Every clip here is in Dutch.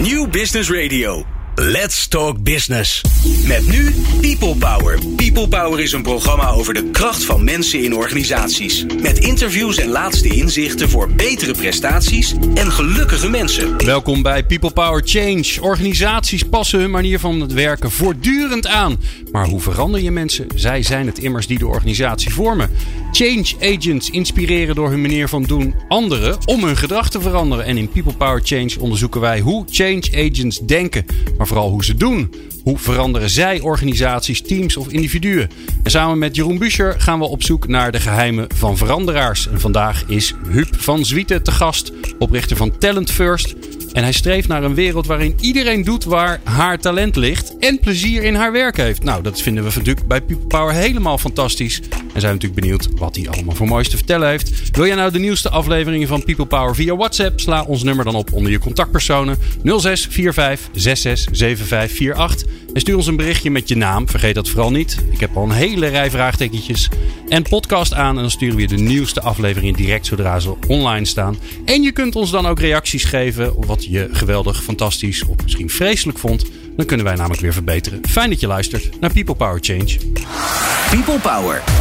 New Business Radio. Let's Talk Business. Met nu People Power. People Power is een programma over de kracht van mensen in organisaties. Met interviews en laatste inzichten voor betere prestaties en gelukkige mensen. Welkom bij People Power Change. Organisaties passen hun manier van het werken voortdurend aan. Maar hoe verander je mensen? Zij zijn het immers die de organisatie vormen. Change agents inspireren door hun manier van doen anderen om hun gedrag te veranderen. En in People Power Change onderzoeken wij hoe change agents denken, maar vooral hoe ze doen. Hoe veranderen zij organisaties, teams of individuen? En samen met Jeroen Buscher gaan we op zoek naar de geheimen van veranderaars. En vandaag is Huub van Zwieten te gast, oprichter van Talent First. En hij streeft naar een wereld waarin iedereen doet waar haar talent ligt en plezier in haar werk heeft. Nou, dat vinden we natuurlijk bij People Power helemaal fantastisch. En zijn natuurlijk benieuwd wat hij allemaal voor moois te vertellen heeft. Wil jij nou de nieuwste afleveringen van People Power via WhatsApp? Sla ons nummer dan op onder je contactpersonen 0645 667548. En stuur ons een berichtje met je naam. Vergeet dat vooral niet. Ik heb al een hele rij vraagtekentjes. En podcast aan. En dan sturen we je de nieuwste afleveringen direct zodra ze online staan. En je kunt ons dan ook reacties geven. Wat je geweldig, fantastisch of misschien vreselijk vond. Dan kunnen wij namelijk weer verbeteren. Fijn dat je luistert naar People Power Change. People Power.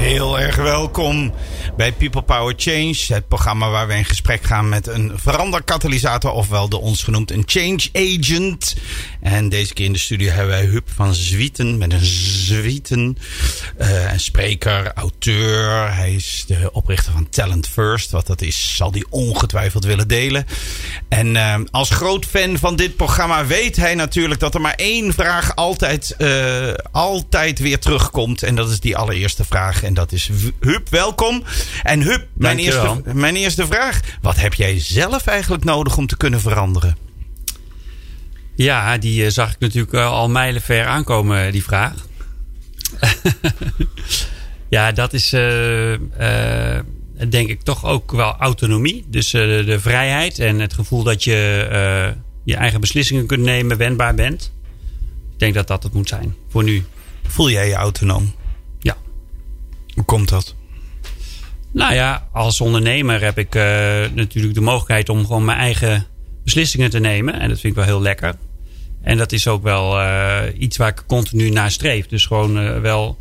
Heel erg welkom bij People Power Change. Het programma waar we in gesprek gaan met een veranderkatalysator. Ofwel de ons genoemd een change agent. En deze keer in de studio hebben wij Huub van Zwieten. Met een Zwieten. Uh, een spreker, auteur. Hij is de oprichter van Talent First. Wat dat is, zal hij ongetwijfeld willen delen. En uh, als groot fan van dit programma weet hij natuurlijk dat er maar één vraag altijd, uh, altijd weer terugkomt. En dat is die allereerste vraag. En dat is Huub, welkom. En Huub, mijn eerste, mijn eerste vraag. Wat heb jij zelf eigenlijk nodig om te kunnen veranderen? Ja, die uh, zag ik natuurlijk al mijlenver aankomen, die vraag. ja, dat is uh, uh, denk ik toch ook wel autonomie. Dus de, de, vrijheid en het gevoel dat je je eigen beslissingen kunt nemen, wendbaar bent. Ik denk dat dat het moet zijn voor nu. Voel jij je autonoom? Hoe komt dat? Nou ja, als ondernemer heb ik uh, natuurlijk de mogelijkheid om gewoon mijn eigen beslissingen te nemen. En dat vind ik wel heel lekker. En dat is ook wel uh, iets waar ik continu naar streef. Dus gewoon uh, wel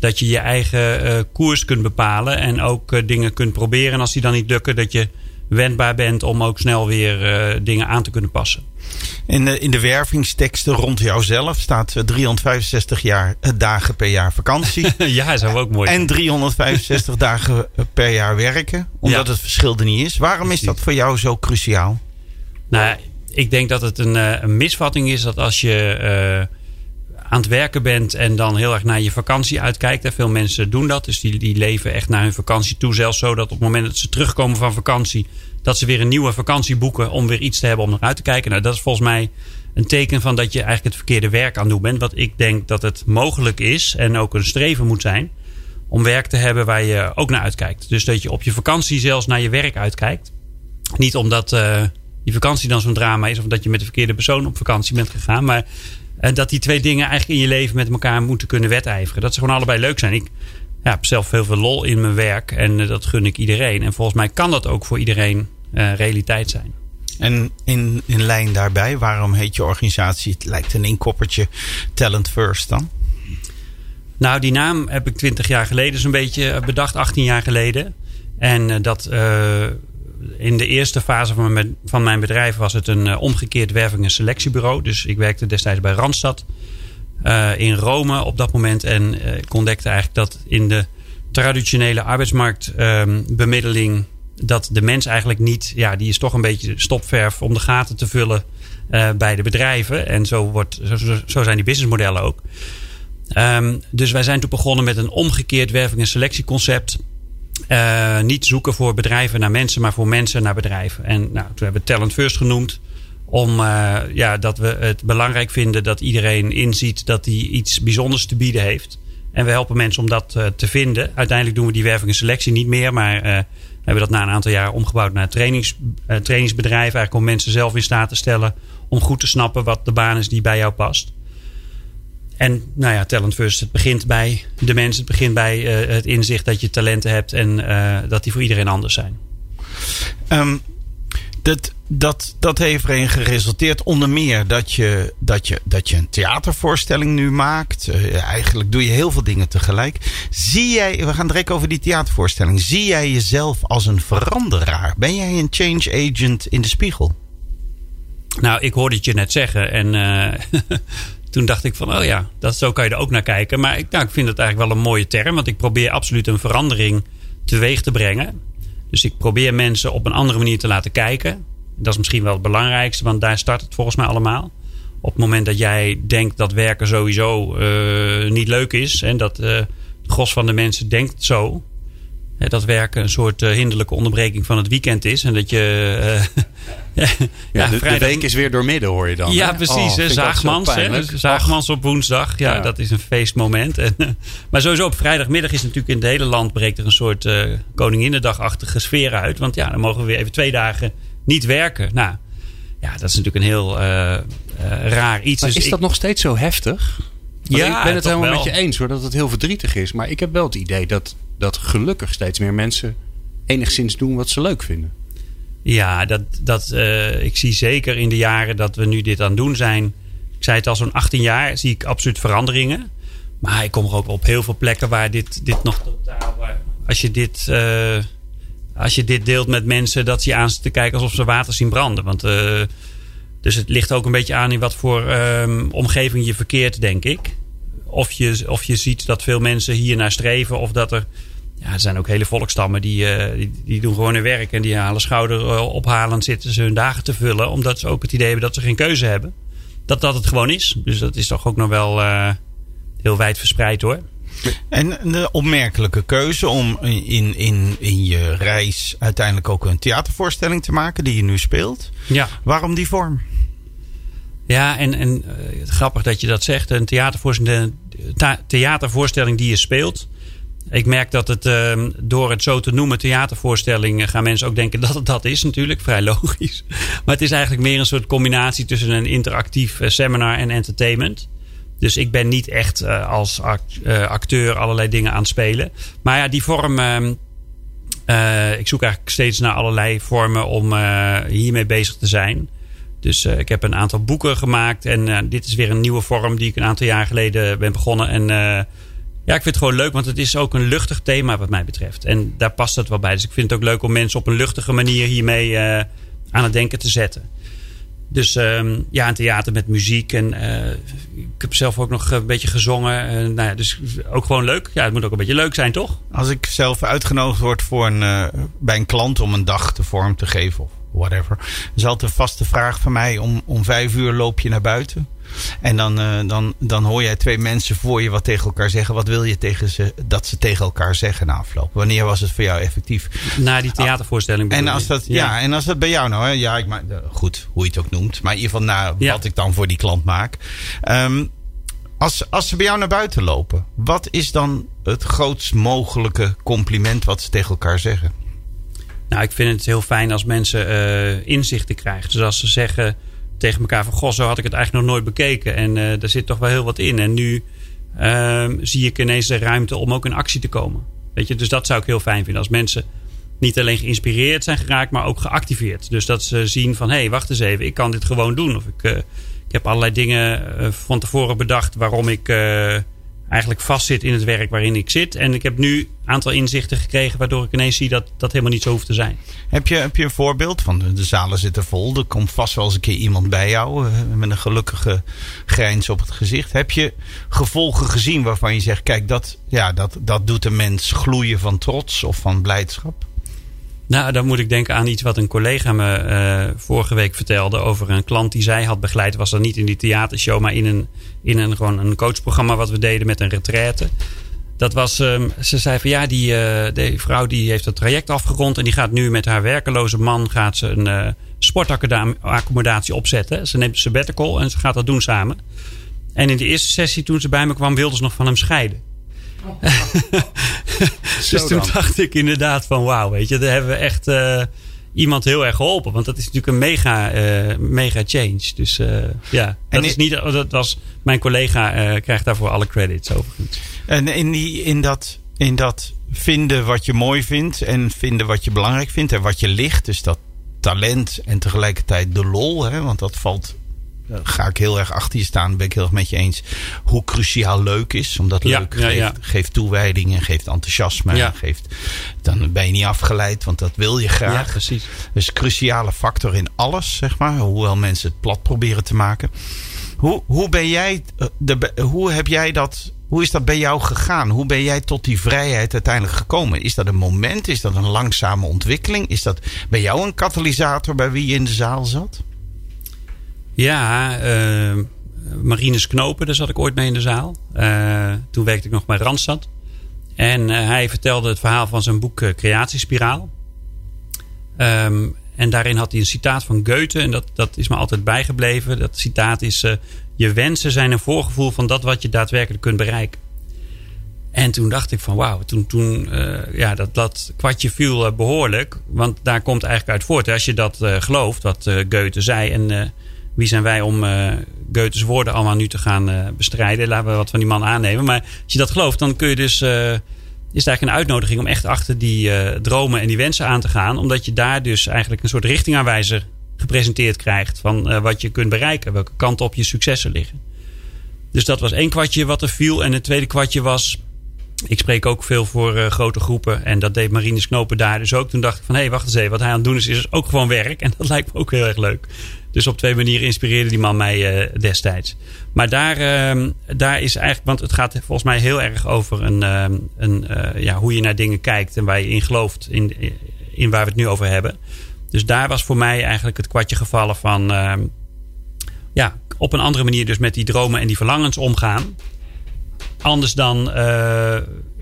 dat je je eigen koers kunt bepalen. En ook dingen kunt proberen. En als die dan niet lukken, dat je wendbaar bent om ook snel weer dingen aan te kunnen passen. In de, in de wervingsteksten rond jouzelf staat 365 jaar, dagen per jaar vakantie. ja, zou ook mooi En 365 dagen per jaar werken. Omdat ja. het verschil er niet is. Waarom is dat voor jou zo cruciaal? Nou, ik denk dat het een, een misvatting is dat als je aan het werken bent en dan heel erg naar je vakantie uitkijkt. En veel mensen doen dat. Dus die, die leven echt naar hun vakantie toe. Zelfs zo dat op het moment dat ze terugkomen van vakantie dat ze weer een nieuwe vakantie boeken om weer iets te hebben om naar uit te kijken. Nou, dat is volgens mij een teken van dat je eigenlijk het verkeerde werk aan het doen bent. Wat ik denk dat het mogelijk is en ook een streven moet zijn om werk te hebben waar je ook naar uitkijkt. Dus dat je op je vakantie zelfs naar je werk uitkijkt. Niet omdat uh, die vakantie dan zo'n drama is of dat je met de verkeerde persoon op vakantie bent gegaan, maar uh, dat die twee dingen eigenlijk in je leven met elkaar moeten kunnen wedijveren. Dat ze gewoon allebei leuk zijn. Ik, ja, heb zelf heel veel lol in mijn werk en uh, dat gun ik iedereen. En volgens mij kan dat ook voor iedereen uh, realiteit zijn. En in, in lijn daarbij, waarom heet je organisatie, het lijkt een inkoppertje, Talent First dan? Nou, die naam heb ik twintig jaar geleden zo'n beetje bedacht, 18 jaar geleden. En uh, dat in de eerste fase van mijn, van mijn bedrijf was het een omgekeerd werving- en selectiebureau. Dus ik werkte destijds bij Randstad. Uh, in Rome op dat moment. En ik ontdekte eigenlijk dat in de traditionele arbeidsmarktbemiddeling. Um, dat de mens eigenlijk niet. Ja, die is toch een beetje stopverf om de gaten te vullen bij de bedrijven. En zo, wordt, zo, zijn die businessmodellen ook. Um, dus wij zijn toen begonnen met een omgekeerd werving- en selectieconcept. Uh, niet zoeken voor bedrijven naar mensen, maar voor mensen naar bedrijven. En nou, toen hebben we Talent First genoemd om uh, ja, dat we het belangrijk vinden dat iedereen inziet dat hij iets bijzonders te bieden heeft. En we helpen mensen om dat uh, te vinden. Uiteindelijk doen we die werving en selectie niet meer, maar hebben dat na een aantal jaar omgebouwd naar trainings, trainingsbedrijf. Eigenlijk om mensen zelf in staat te stellen om goed te snappen wat de baan is die bij jou past. En nou ja, Talent First, het begint bij de mensen. Het begint bij het inzicht dat je talenten hebt en dat die voor iedereen anders zijn. Um, Dat, dat, dat heeft erin geresulteerd onder meer dat je, dat je, dat je een theatervoorstelling nu maakt. Uh, eigenlijk doe je heel veel dingen tegelijk. Zie jij, we gaan direct over die theatervoorstelling. Zie jij jezelf als een veranderaar? Ben jij een change agent in de spiegel? Nou, ik hoorde het je net zeggen en toen dacht ik van, oh ja, dat, zo kan je er ook naar kijken. Maar ik, nou, ik vind het eigenlijk wel een mooie term, want ik probeer absoluut een verandering teweeg te brengen. Dus ik probeer mensen op een andere manier te laten kijken. Dat is misschien wel het belangrijkste, want daar start het volgens mij allemaal. Op het moment dat jij denkt dat werken sowieso uh, niet leuk is en dat uh, het gros van de mensen denkt zo, dat werken een soort uh, hinderlijke onderbreking van het weekend is. En dat je. Ja, ja, de, de, week is weer door midden, hoor je dan. Ja, precies. Oh, Zaagmans. Hè? Zaagmans op woensdag. Ja, ja, dat is een feestmoment. En, maar sowieso op vrijdagmiddag is natuurlijk in het hele land breekt er een soort uh, Koninginnedagachtige sfeer uit. Want ja, dan mogen we weer even twee dagen niet werken. Nou, ja, dat is natuurlijk een heel raar iets. Maar dus is ik... dat nog steeds zo heftig? Want ja, ik ben het helemaal wel. met je eens hoor, dat het heel verdrietig is. Maar ik heb wel het idee dat dat gelukkig steeds meer mensen enigszins doen wat ze leuk vinden. Ja, dat, dat, uh, ik zie zeker in de jaren dat we nu dit aan het doen zijn. Ik zei het al, zo'n 18 jaar zie ik absoluut veranderingen. Maar ik kom er ook op heel veel plekken waar dit, dit nog totaal. als, je dit, uh, als je dit deelt met mensen, dat ze aan te kijken alsof ze water zien branden. Want, uh, dus het ligt ook een beetje aan in wat voor ehm, omgeving je verkeert, denk ik. Of je, of je ziet dat veel mensen hier naar streven, of dat er ja, er zijn ook hele volkstammen die, uh, die, die, doen gewoon hun werk. En die halen schouder uh, ophalend zitten ze hun dagen te vullen. Omdat ze ook het idee hebben dat ze geen keuze hebben. Dat dat het gewoon is. Dus dat is toch ook nog wel uh, heel wijd verspreid hoor. En de opmerkelijke keuze om in, in, in je reis uiteindelijk ook een theatervoorstelling te maken die je nu speelt. Ja. Waarom die vorm? Ja, en, en grappig dat je dat zegt. Een theatervoorstelling, theatervoorstelling die je speelt ik merk dat het ehm, door het zo te noemen theatervoorstelling gaan mensen ook denken dat het dat is natuurlijk. Vrij logisch. Maar het is eigenlijk meer een soort combinatie tussen een interactief eh, seminar en entertainment. Dus ik ben niet echt uh, als acteur allerlei dingen aan het spelen. Maar ja, die vorm. Uh, ik zoek eigenlijk steeds naar allerlei vormen om hiermee bezig te zijn. Dus ik heb een aantal boeken gemaakt. En dit is weer een nieuwe vorm die ik een aantal jaar geleden ben begonnen. En ja, ik vind het gewoon leuk, want het is ook een luchtig thema wat mij betreft. En daar past het wel bij. Dus ik vind het ook leuk om mensen op een luchtige manier hiermee uh, aan het denken te zetten. Dus um, ja, een theater met muziek. En uh, ik heb zelf ook nog een beetje gezongen. Uh, nou ja, dus ook gewoon leuk. Ja, het moet ook een beetje leuk zijn, toch? Als ik zelf uitgenodigd word voor een, bij een klant om een dag te vorm te geven of whatever. is altijd vaste vraag van mij. Om, om vijf uur loop je naar buiten. En dan, uh, dan, dan hoor jij twee mensen voor je wat tegen elkaar zeggen. Wat wil je tegen ze, dat ze tegen elkaar zeggen na afloop? Wanneer was het voor jou effectief? Na die theatervoorstelling. En als dat, ja. en als dat bij jou nou, hè, ja, ik, maar, goed, hoe je het ook noemt. Maar in ieder geval na wat ik dan voor die klant maak. Um, als, als ze bij jou naar buiten lopen, wat is dan het grootst mogelijke compliment wat ze tegen elkaar zeggen? Nou, ik vind het heel fijn als mensen uh, inzichten krijgen. Dus als ze zeggen tegen elkaar van... Goh, zo had ik het eigenlijk nog nooit bekeken. En uh, daar zit toch wel heel wat in. En nu uh, zie ik ineens de ruimte om ook in actie te komen. Weet je, dus dat zou ik heel fijn vinden. Als mensen niet alleen geïnspireerd zijn geraakt, maar ook geactiveerd. Dus dat ze zien van, hé, hey, wacht eens even, ik kan dit gewoon doen. Of ik, uh, ik heb allerlei dingen van tevoren bedacht waarom ik eigenlijk vastzit in het werk waarin ik zit. En ik heb nu een aantal inzichten gekregen waardoor ik ineens zie dat dat helemaal niet zo hoeft te zijn. Heb je, heb je een voorbeeld van de, de zalen zitten vol? Er komt vast wel eens een keer iemand bij jou eh, met een gelukkige grijns op het gezicht. Heb je gevolgen gezien waarvan je zegt, kijk, dat, ja, dat, dat doet een mens gloeien van trots of van blijdschap? Nou, dan moet ik denken aan iets wat een collega me uh, vorige week vertelde over een klant die zij had begeleid. Was dan niet in die theatershow, maar in een, in een, gewoon een coachprogramma wat we deden met een retraite. Dat was, um, ze zei van ja, die, uh, die vrouw die heeft het traject afgerond en die gaat nu met haar werkeloze man gaat ze een uh, sportaccommodatie opzetten. Ze neemt een sabbatical en ze gaat dat doen samen. En in de eerste sessie toen ze bij me kwam wilde ze nog van hem scheiden. dus toen dacht ik inderdaad van wauw, weet je, daar hebben we echt uh, iemand heel erg geholpen. Want dat is natuurlijk een mega, uh, mega change. Dus uh, ja, dat, is niet, dat was, mijn collega krijgt daarvoor alle credits overigens. En in, die, in, dat, in dat vinden wat je mooi vindt en vinden wat je belangrijk vindt en wat je ligt, dus dat talent en tegelijkertijd de lol. Hè, want dat valt ga ik heel erg achter je staan. Ben ik heel erg met je eens. Hoe cruciaal leuk is. Omdat leuk geeft, geeft, toewijding en geeft enthousiasme. En geeft, dan ben je niet afgeleid, want dat wil je graag. Ja, precies. Dus een cruciale factor in alles, zeg maar. Hoewel mensen het plat proberen te maken. Hoe, hoe ben jij, eh, de, hoe heb jij dat hoe is dat bij jou gegaan? Hoe ben jij tot die vrijheid uiteindelijk gekomen? Is dat een moment? Is dat een langzame ontwikkeling? Is dat bij jou een katalysator bij wie je in de zaal zat? Ja, uh, Marines Knopen, daar zat ik ooit mee in de zaal. Uh, toen werkte ik nog bij Randstad. En uh, hij vertelde het verhaal van zijn boek Creatiespiraal. Um, en daarin had hij een citaat van Goethe. En dat, dat is me altijd bijgebleven. Dat citaat is... je wensen zijn een voorgevoel van dat wat je daadwerkelijk kunt bereiken. En toen dacht ik van wauw, toen, toen ja, dat, dat kwartje viel behoorlijk. Want daar komt eigenlijk uit voort. Als je dat gelooft, wat Goethe zei. En wie zijn wij om uh, Goethe's woorden allemaal nu te gaan uh, bestrijden? Laten we wat van die man aannemen. Maar als je dat gelooft, dan kun je dus. Uh, is het eigenlijk een uitnodiging om echt achter die dromen en die wensen aan te gaan. Omdat je daar dus eigenlijk een soort richtingaanwijzer gepresenteerd krijgt. Van wat je kunt bereiken. Welke kant op je successen liggen. Dus dat was één kwartje wat er viel. En het tweede kwartje was. Ik spreek ook veel voor grote groepen. En dat deed Marines Knopen daar dus ook. Toen dacht ik van hé, hey, wacht eens even. Wat hij aan het doen is, is ook gewoon werk. En dat lijkt me ook heel erg leuk. Dus op twee manieren inspireerde die man mij uh, destijds. Maar daar, uh, daar is eigenlijk, want het gaat volgens mij heel erg over een, uh, een, ja, hoe je naar dingen kijkt en waar je in gelooft, in, in waar we het nu over hebben. Dus daar was voor mij eigenlijk het kwartje gevallen van ehm, ja, op een andere manier dus met die dromen en die verlangens omgaan. Anders dan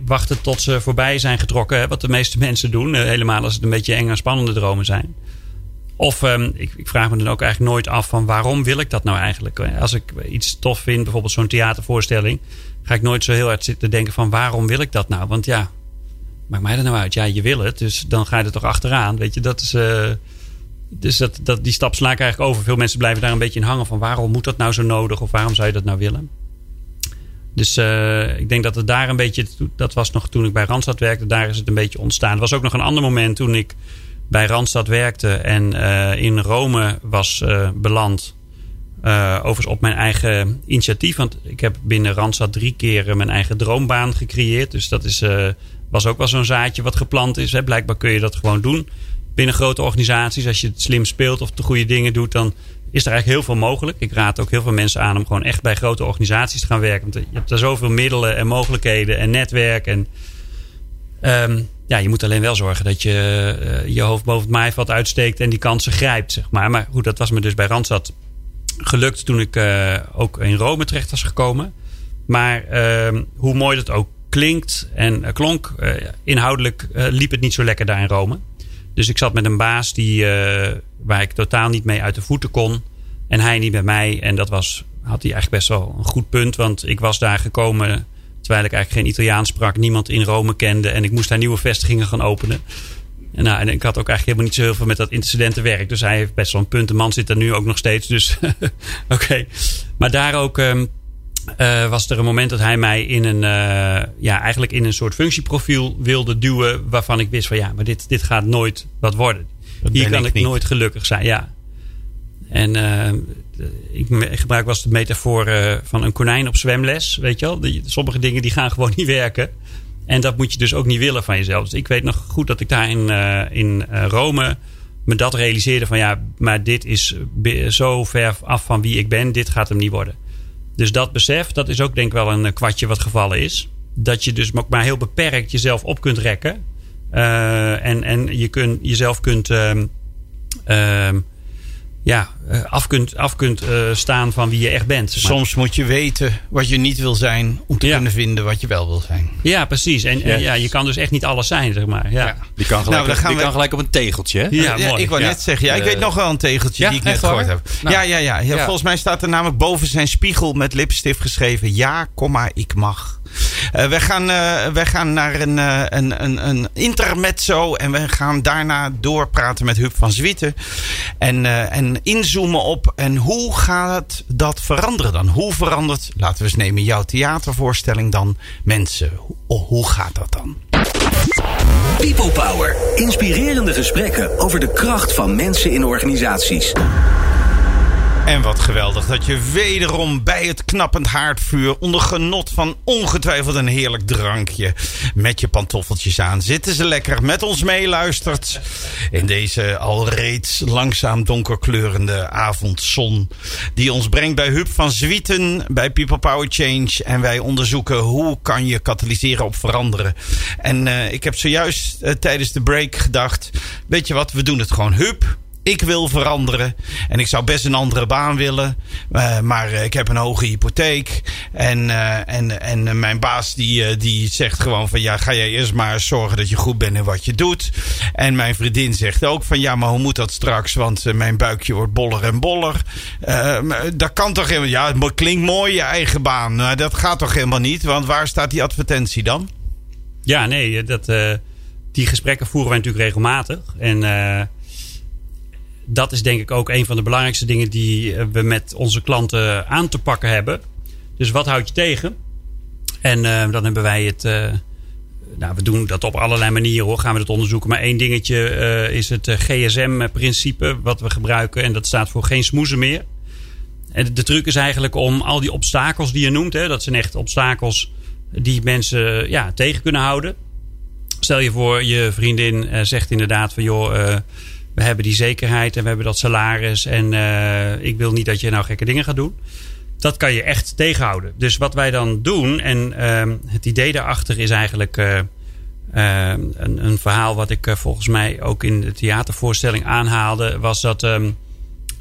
wachten tot ze voorbij zijn getrokken, wat de meeste mensen doen. helemaal als het een beetje enge en spannende dromen zijn. Of um, ik, ik, vraag me dan ook eigenlijk nooit af van waarom wil ik dat nou eigenlijk? Als ik iets tof vind, bijvoorbeeld zo'n theatervoorstelling, ga ik nooit zo heel hard zitten denken van waarom wil ik dat nou? Want ja, maakt mij er nou uit? Ja, je wil het, dus dan ga je er toch achteraan. Weet je, dat is. Uh, dus dat, dat, die stap sla ik eigenlijk over. Veel mensen blijven daar een beetje in hangen van waarom moet dat nou zo nodig of waarom zou je dat nou willen? Dus uh, ik denk dat het daar een beetje, dat was nog toen ik bij Randstad werkte, daar is het een beetje ontstaan. Er was ook nog een ander moment toen ik bij Randstad werkte en uh, in Rome was uh, beland. Uh, overigens op mijn eigen initiatief. Want ik heb binnen Randstad drie keer mijn eigen droombaan gecreëerd. Dus dat is, was ook wel zo'n zaadje wat geplant is. Hè. Blijkbaar kun je dat gewoon doen. Binnen grote organisaties, als je het slim speelt of de goede dingen doet, dan is er eigenlijk heel veel mogelijk. Ik raad ook heel veel mensen aan om gewoon echt bij grote organisaties te gaan werken. Want je hebt daar zoveel middelen en mogelijkheden en netwerk. En um, ja, je moet alleen wel zorgen dat je uh, je hoofd boven het maaiveld uitsteekt en die kansen grijpt, zeg maar. Maar goed, dat was me dus bij Randstad gelukt toen ik uh, ook in Rome terecht was gekomen. Maar uh, hoe mooi dat ook klinkt en uh, klonk, inhoudelijk liep het niet zo lekker daar in Rome. Dus ik zat met een baas die, waar ik totaal niet mee uit de voeten kon. En hij niet bij mij. En dat was, had hij eigenlijk best wel een goed punt. Want ik was daar gekomen Terwijl ik eigenlijk geen Italiaans sprak, niemand in Rome kende. En ik moest daar nieuwe vestigingen gaan openen. En, nou, en ik had ook eigenlijk helemaal niet zo heel veel met dat incidentenwerk. Dus hij heeft best wel een punt. De man zit er nu ook nog steeds. Dus oké. Maar daar ook um, uh, was er een moment dat hij mij in een, uh, ja, eigenlijk in een soort functieprofiel wilde duwen. Waarvan ik wist van ja, maar dit, dit gaat nooit wat worden. Hier kan ik, ik nooit gelukkig zijn. Ja. En uh, ik gebruik eens de metafoor uh, van een konijn op zwemles. Weet je wel? Die, sommige dingen die gaan gewoon niet werken. En dat moet je dus ook niet willen van jezelf. Dus ik weet nog goed dat ik daar in, uh, in Rome me dat realiseerde van ja, maar dit is zo ver af van wie ik ben. Dit gaat hem niet worden. Dus dat besef, dat is ook denk ik wel een kwartje wat gevallen is. Dat je dus maar heel beperkt jezelf op kunt rekken. en, en je kunt, jezelf kunt... Uh, ja, eh, af kunt, af kunt uh, staan van wie je echt bent. Soms moet je weten wat je niet wil zijn om te kunnen vinden wat je wel wil zijn. Ja, precies. En, yes. ja, je kan dus echt niet alles zijn, zeg maar. Ja. ja. Die kan gelijk, nou, die we... kan gelijk op een tegeltje. Hè? Ja, ja, ik wou net zeggen, ja, ik weet nog wel een tegeltje die ik net gehoord heb. Nou. Ja, ja, ja, ja, Volgens mij staat er namelijk boven zijn spiegel met lipstift geschreven: Ja, komma, ik mag. Uh, we, gaan, uh, we gaan naar een, uh, een, een, een intermezzo en we gaan daarna doorpraten met Huub van Zwieten. En, en inzoomen op en hoe gaat dat veranderen dan? Hoe verandert, laten we eens nemen, jouw theatervoorstelling dan mensen? Hoe, hoe gaat dat dan? People Power. Inspirerende gesprekken over de kracht van mensen in organisaties. En wat geweldig dat je wederom bij het knappend haardvuur onder genot van ongetwijfeld een heerlijk drankje met je pantoffeltjes aan zitten ze lekker met ons meeluistert in deze al reeds langzaam donkerkleurende avondzon die ons brengt bij Huub van Zwieten bij People Power Change en wij onderzoeken hoe kan je katalyseren op veranderen. En uh, ik heb zojuist uh, tijdens de break gedacht, weet je wat, we doen het gewoon Huub ik wil veranderen. En ik zou best een andere baan willen. Uh, maar ik heb een hoge hypotheek. En, uh, en, en mijn baas die, die zegt gewoon van ja, ga jij eerst maar zorgen dat je goed bent in wat je doet. En mijn vriendin zegt ook van ja, maar hoe moet dat straks? Want mijn buikje wordt boller en boller. dat kan toch helemaal. Ja, het klinkt mooi je eigen baan. Maar dat gaat toch helemaal niet? Want waar staat die advertentie dan? Ja, nee, dat, die gesprekken voeren wij natuurlijk regelmatig. En dat is denk ik ook een van de belangrijkste dingen die eh, we met onze klanten aan te pakken hebben. Dus wat houd je tegen? En uh, dan hebben wij het. Uh, nou, we doen dat op allerlei manieren hoor. Gaan we dat onderzoeken. Maar één dingetje is het GSM-principe wat we gebruiken. En dat staat voor geen smoezen meer. De truc is eigenlijk om al die obstakels die je noemt. Hè, dat zijn echt obstakels die mensen ja, tegen kunnen houden. Stel je voor, je vriendin zegt inderdaad van joh we hebben die zekerheid en we hebben dat salaris. En uh, ik wil niet dat je nou gekke dingen gaat doen. Dat kan je echt tegenhouden. Dus wat wij dan doen, en uh, het idee daarachter is eigenlijk uh, een, een, verhaal wat ik volgens mij ook in de theatervoorstelling aanhaalde, was dat um,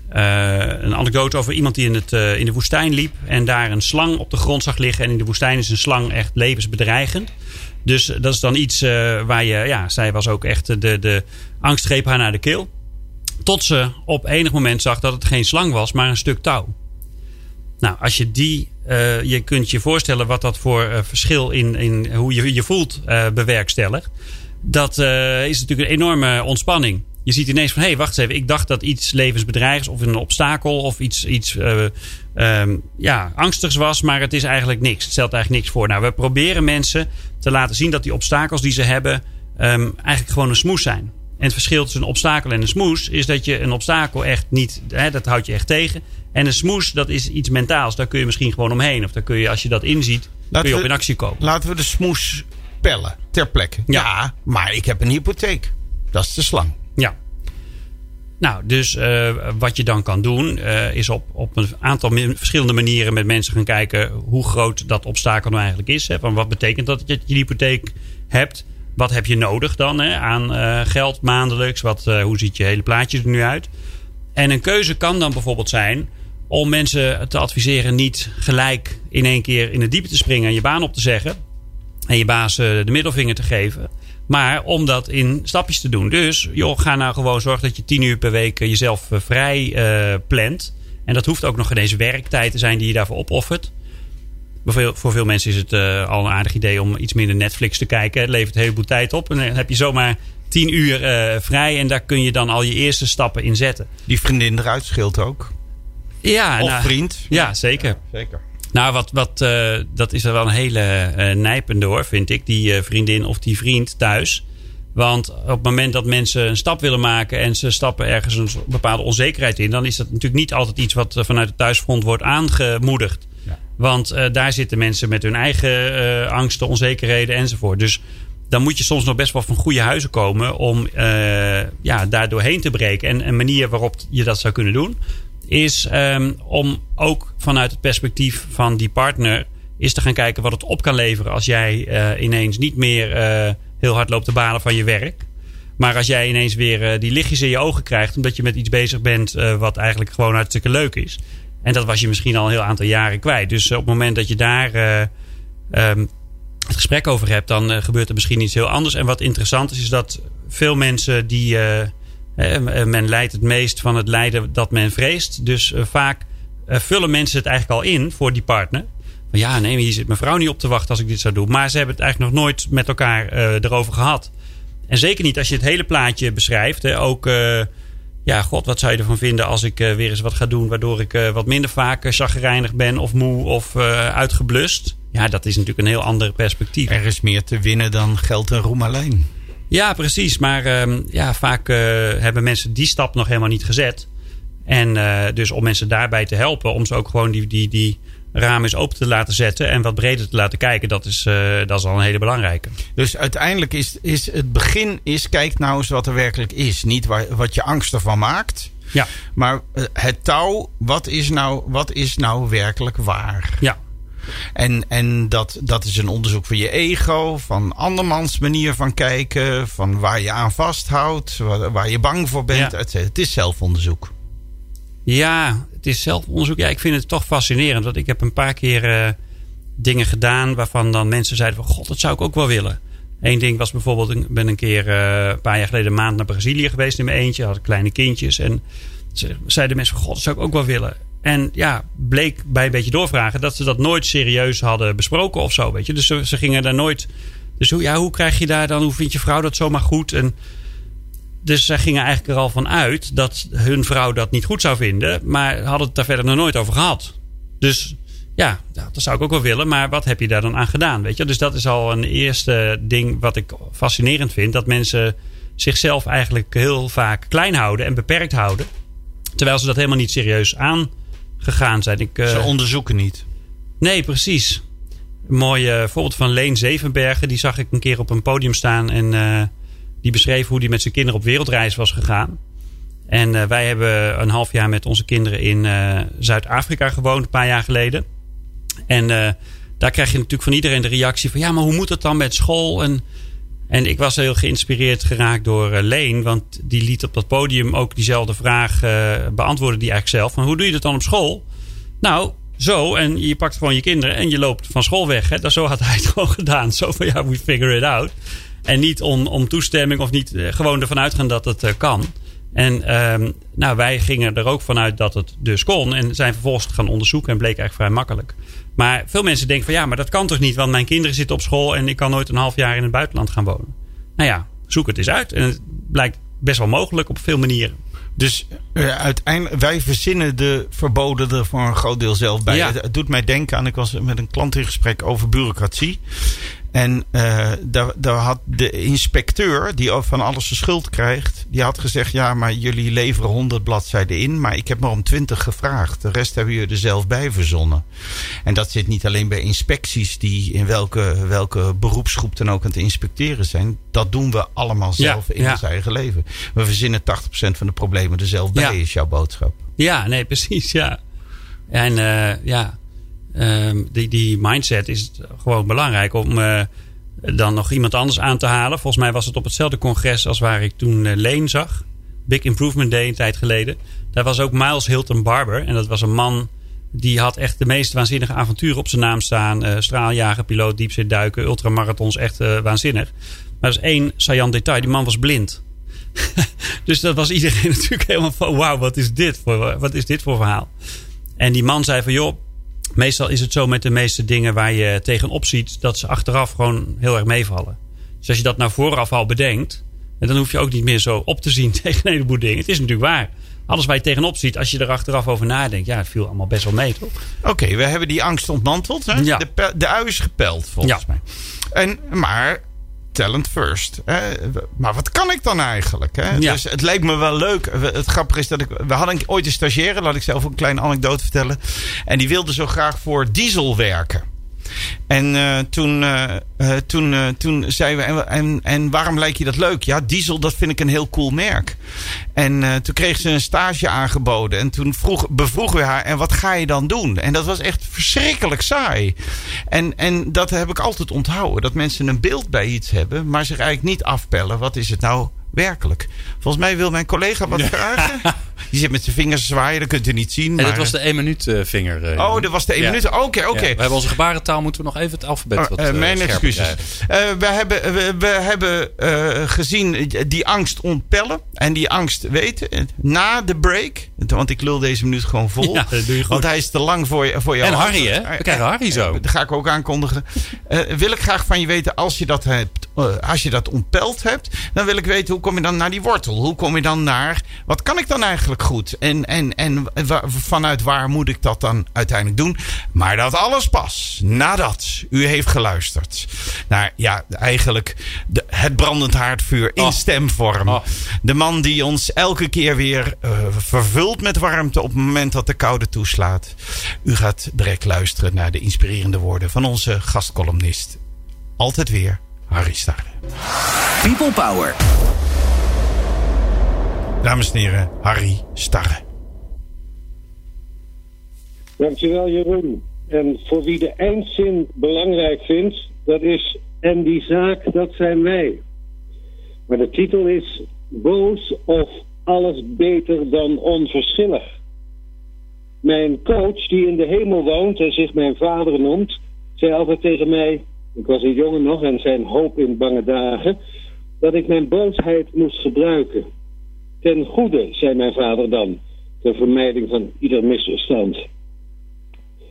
een anekdote over iemand die in, het, in de woestijn liep en daar een slang op de grond zag liggen. En in de woestijn is een slang echt levensbedreigend. Dus dat is dan iets uh, waar je, ja, zij was ook echt de, de angst greep haar naar de keel. Tot ze op enig moment zag dat het geen slang was, maar een stuk touw. Nou, als je die, uh, je kunt je voorstellen wat dat voor uh, verschil in, in hoe je je voelt bewerkstelligt. Dat is natuurlijk een enorme ontspanning. Je ziet ineens van, hé, hey, wacht eens even. Ik dacht dat iets levensbedreigends of een obstakel of iets, iets um, ja, angstigs was. Maar het is eigenlijk niks. Het stelt eigenlijk niks voor. Nou, we proberen mensen te laten zien dat die obstakels die ze hebben um, eigenlijk gewoon een smoes zijn. En het verschil tussen een obstakel en een smoes is dat je een obstakel echt niet, hè, dat houd je echt tegen. En een smoes, dat is iets mentaals. Daar kun je misschien gewoon omheen. Of daar kun je, als je dat inziet, kun je op in actie komen. Laten we de smoes pellen ter plekke. Ja, ja maar ik heb een hypotheek. Dat is de slang. Ja. Nou, dus uh, wat je dan kan doen, uh, is op, op een aantal verschillende manieren met mensen gaan kijken hoe groot dat obstakel nou eigenlijk is. Hè. Van wat betekent dat je je hypotheek hebt? Wat heb je nodig dan hè, aan uh, geld maandelijks? Wat, hoe ziet je hele plaatje er nu uit? En een keuze kan dan bijvoorbeeld zijn om mensen te adviseren niet gelijk in één keer in de diepe te springen en je baan op te zeggen. En je baas de middelvinger te geven. Maar om dat in stapjes te doen. Dus joh, ga nou gewoon zorgen dat je tien uur per week eh, jezelf eh, vrij uh, plant. En dat hoeft ook nog ineens werktijd te zijn die je daarvoor opoffert. Voor veel mensen is het uh, al een aardig idee om iets minder Netflix te kijken. Het levert een heleboel tijd op. En dan heb je zomaar tien uur uh, vrij. En daar kun je dan al je eerste stappen in zetten. Die vriendin eruit scheelt ook. Ja, of nou, vriend. Ja, zeker. Ja, zeker. Nou, wat, wat, uh, dat is wel een hele uh, nijpende hoor, vind ik. Die uh, vriendin of die vriend thuis. Want op het moment dat mensen een stap willen maken en ze stappen ergens een bepaalde onzekerheid in, dan is dat natuurlijk niet altijd iets wat vanuit het thuisfront wordt aangemoedigd. Ja. Want daar zitten mensen met hun eigen angsten, onzekerheden enzovoort. Dus dan moet je soms nog best wel van goede huizen komen om ja, daar doorheen te breken. En een manier waarop je dat zou kunnen doen, is um, om ook vanuit het perspectief van die partner is te gaan kijken wat het op kan leveren als jij uh, ineens niet meer uh, heel hard loopt te balen van je werk. Maar als jij ineens weer uh, die lichtjes in je ogen krijgt omdat je met iets bezig bent wat eigenlijk gewoon hartstikke leuk is. En dat was je misschien al een heel aantal jaren kwijt. Dus op het moment dat je daar um, het gesprek over hebt, dan gebeurt er misschien iets heel anders. En wat interessant is, is dat veel mensen die men leidt het meest van het lijden dat men vreest. Dus uh, vaak vullen mensen het eigenlijk al in voor die partner. Ja, nee, hier zit mijn vrouw niet op te wachten als ik dit zou doen. Maar ze hebben het eigenlijk nog nooit met elkaar erover gehad. En zeker niet als je het hele plaatje beschrijft. Hè, ook, ja, god, wat zou je ervan vinden als ik weer eens wat ga doen... waardoor ik wat minder vaak zaggerijnig ben of moe of uitgeblust. Ja, dat is natuurlijk een heel ander perspectief. Er is meer te winnen dan geld en roem alleen. Ja, precies. Maar ehm, ja, vaak eh, hebben mensen die stap nog helemaal niet gezet. En eh, dus om mensen daarbij te helpen, om ze ook gewoon die, die, die raam eens open te laten zetten en wat breder te laten kijken, dat is, eh, dat is al een hele belangrijke. Dus uiteindelijk is, is het begin is, kijk nou eens wat er werkelijk is. Niet waar, wat je angst ervan maakt. Ja. Maar het touw, wat is nou, wat is nou werkelijk waar? Ja. En, en dat, dat is een onderzoek van je ego, van andermans manier van kijken, van waar je aan vasthoudt, waar, waar je bang voor bent. Ja. et cetera. Het is zelfonderzoek. Ja, het is zelfonderzoek. Ja, ik vind het toch fascinerend. Want ik heb een paar keer eh, dingen gedaan waarvan dan mensen zeiden van... God, dat zou ik ook wel willen. Eén ding was bijvoorbeeld, ik ben een keer eh, een paar jaar geleden een maand naar Brazilië geweest in mijn eentje. Had ik kleine kindjes. En ze- zeiden mensen van, God, dat zou ik ook wel willen. En ja, bleek bij een beetje doorvragen dat ze dat nooit serieus hadden besproken of zo. Weet je? Dus ze, ze gingen daar nooit... Dus hoe, ja, hoe krijg je daar dan, hoe vindt je vrouw dat zomaar goed? En dus zij gingen eigenlijk er al van uit dat hun vrouw dat niet goed zou vinden. Maar hadden het daar verder nog nooit over gehad. Dus ja, dat zou ik ook wel willen. Maar wat heb je daar dan aan gedaan? Weet je? Dus dat is al een eerste ding wat ik fascinerend vind. Dat mensen zichzelf eigenlijk heel vaak klein houden en beperkt houden. Terwijl ze dat helemaal niet serieus aangegaan zijn. Ik, eh, Ze onderzoeken niet. Nee, precies. Een mooi eh, voorbeeld van Leen Zevenbergen. Die zag ik een keer op een podium staan. En eh, die beschreef hoe die met zijn kinderen op wereldreis was gegaan. En eh, wij hebben een half jaar met onze kinderen in eh, Zuid-Afrika gewoond. Een paar jaar geleden. En eh, daar krijg je natuurlijk van iedereen de reactie van... Ja, maar hoe moet het dan met school? En, en ik was heel geïnspireerd geraakt door eh, Leen. Want die liet op dat podium ook diezelfde vraag eh, beantwoorden die eigenlijk zelf. Van hoe doe je dat dan op school? Nou, zo. En je pakt gewoon je kinderen en je loopt van school weg. Hè? Dat, zo had hij het gewoon gedaan. Zo van ja, we figure it out. En niet om, om toestemming of niet eh, gewoon ervan uitgaan dat het kan. En ehm, nou, wij gingen er ook vanuit dat het dus kon. En zijn vervolgens gaan onderzoeken en bleek eigenlijk vrij makkelijk. Maar veel mensen denken van ja, maar dat kan toch niet? Want mijn kinderen zitten op school en ik kan nooit een half jaar in het buitenland gaan wonen. Nou ja, zoek het eens uit. En het blijkt best wel mogelijk op veel manieren. Dus eh, uiteindelijk, wij verzinnen de verboden er voor een groot deel zelf bij. Ja. Het, het doet mij denken aan, ik was met een klant in gesprek over bureaucratie. En eh, daar, daar had de inspecteur, die van alles de schuld krijgt, die had gezegd: Ja, maar jullie leveren 100 bladzijden in, maar ik heb maar om 20 gevraagd. De rest hebben jullie er zelf bij verzonnen. En dat zit niet alleen bij inspecties, die in welke, welke beroepsgroep dan ook aan het inspecteren zijn. Dat doen we allemaal Ja, zelf in ja. ons eigen leven. We verzinnen 80% van de problemen er zelf bij, Ja. is jouw boodschap. Ja, nee, precies, ja. En eh, ja, die, die mindset is gewoon belangrijk om eh, dan nog iemand anders aan te halen. Volgens mij was het op hetzelfde congres als waar ik toen eh, Leen zag. Big Improvement Day een tijd geleden. Daar was ook Miles Hilton Barber. En dat was een man die had echt de meest waanzinnige avonturen op zijn naam staan. Eh straaljager, piloot, diepzeeduiken, ultramarathons. Echt waanzinnig. Maar er is één saillant detail. Die man was blind. dus dat was iedereen natuurlijk helemaal van... wauw, wat is dit voor, wat is dit voor verhaal? En die man zei van... joh, meestal is het zo met de meeste dingen waar je tegenop ziet... dat ze achteraf gewoon heel erg meevallen. Dus als je dat nou vooraf al bedenkt... en dan hoef je ook niet meer zo op te zien tegen een heleboel dingen. Het is natuurlijk waar. Alles waar je tegenop ziet, als je er achteraf over nadenkt... ja, het viel allemaal best wel mee, toch? Oké, we hebben die angst ontmanteld. Hè? Ja. De, de ui is gepeld, volgens Ja. mij. En, maar talent first. Hè? Maar wat kan ik dan eigenlijk? Hè? Ja. Dus het leek me wel leuk. Het grappige is dat ik... We hadden ooit een stagiaire, laat ik zelf ook een kleine anekdote vertellen. En die wilde zo graag voor Diesel werken. En eh, toen, eh, eh, toen, toen zeiden we, en, en, en waarom lijkt je dat leuk? Ja, Diesel, dat vind ik een heel cool merk. En toen kreeg ze een stage aangeboden. En toen vroeg, bevroegen we haar, en wat ga je dan doen? En dat was echt verschrikkelijk saai. En, en dat heb ik altijd onthouden. Dat mensen een beeld bij iets hebben, maar zich eigenlijk niet afpellen. Wat is het nou werkelijk? Volgens mij wil mijn collega wat vragen. Die zit met zijn vingers zwaaien, dat kunt u niet zien. En maar- dat was de 1 minuut eh, vinger. eh, Oh, dat was de 1 ja. minuut. Oké, oké. Ja, we hebben onze gebarentaal, moeten we nog even het alfabet wat eh, mijn excuses. we hebben, we, we hebben gezien die angst ontpellen en die angst weten. Na de break, want ik lul deze minuut gewoon vol. Ja, dat doe je. Want hij is te lang voor, je, voor jou. En Harry, hè? We krijgen Harry zo. Dat ga ik ook aankondigen. Wil ik graag van je weten, als je dat hebt als je dat ontpeld hebt, dan wil ik weten hoe kom je dan naar die wortel? Hoe kom je dan naar, wat kan ik dan eigenlijk goed? En, en, en vanuit waar moet ik dat dan uiteindelijk doen? Maar dat alles pas nadat u heeft geluisterd naar, ja, eigenlijk de, het brandend haardvuur in oh. stemvorm. Oh. De man die ons elke keer weer uh, vervult met warmte op het moment dat de koude toeslaat. U gaat direct luisteren naar de inspirerende woorden van onze gastcolumnist. Altijd weer Harry Starre. People Power. Dames en heren, Harry Starre. Dankjewel Jeroen. En voor wie de eindzin belangrijk vindt, dat is en die zaak, dat zijn wij. Maar de titel is Boos of alles beter dan onverschillig. Mijn coach, die in de hemel woont en zich mijn vader noemt, zei altijd tegen mij: ik was een jongen nog en zijn hoop in bange dagen, dat ik mijn boosheid moest gebruiken. Ten goede, zei mijn vader dan, ter vermijding van ieder misverstand.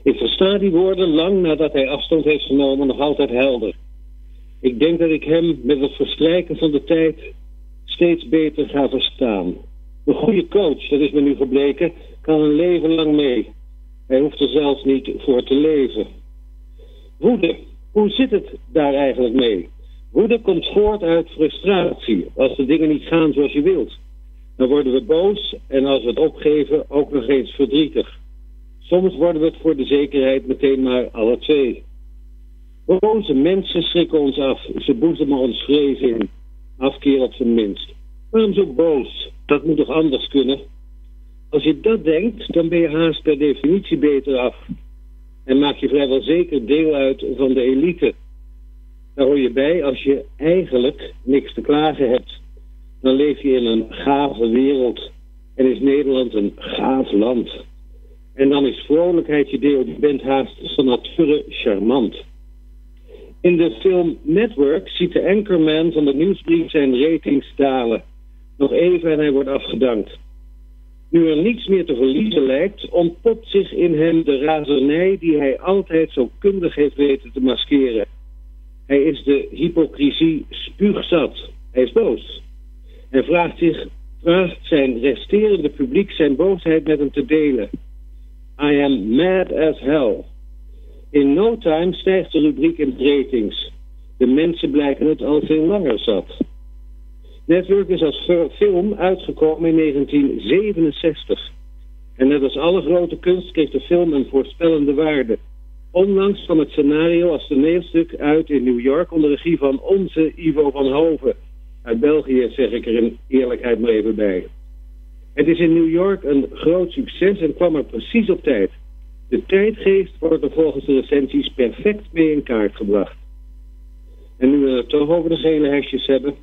Ik versta die woorden lang nadat hij afstand heeft genomen nog altijd helder. Ik denk dat ik hem met het verstrijken van de tijd steeds beter ga verstaan. Een goede coach, dat is me nu gebleken, kan een leven lang mee. Hij hoeft er zelfs niet voor te leven. Woede, hoe zit het daar eigenlijk mee? Woede komt voort uit frustratie. Als de dingen niet gaan zoals je wilt. Dan worden we boos en als we het opgeven ook nog eens verdrietig. Soms worden we het voor de zekerheid meteen maar alle twee. Boze mensen schrikken ons af. Ze boezemen ons vrees in. Afkeer op zijn minst. Waarom zo boos? Dat moet toch anders kunnen? Als je dat denkt, dan ben je haast per definitie beter af en maak je vrijwel zeker deel uit van de elite. Daar hoor je bij als je eigenlijk niks te klagen hebt. Dan leef je in een gave wereld en is Nederland een gaaf land. En dan is vrolijkheid je deel. Je bent haast van nature charmant. In de film Network ziet de anchorman van de nieuwsbrief zijn ratings dalen. Nog even en hij wordt afgedankt. Nu er niets meer te verliezen lijkt, ontpopt zich in hem de razernij die hij altijd zo kundig heeft weten te maskeren. Hij is de hypocrisie spuugzat. Hij is boos. En vraagt, zich, vraagt zijn resterende publiek zijn boosheid met hem te delen. I am mad as hell. In no time stijgt de rubriek in ratings. De mensen blijken het al veel langer zat. Network is als film uitgekomen in 1967. En net als alle grote kunst kreeg de film een voorspellende waarde. Onlangs kwam het scenario als toneelstuk uit in New York onder regie van onze Ivo van Hoven. Uit België zeg ik er in eerlijkheid maar even bij. Het is in New York een groot succes en kwam er precies op tijd. De tijdgeest wordt er volgens de recensies perfect mee in kaart gebracht. En nu we het toch over de gele hesjes hebben,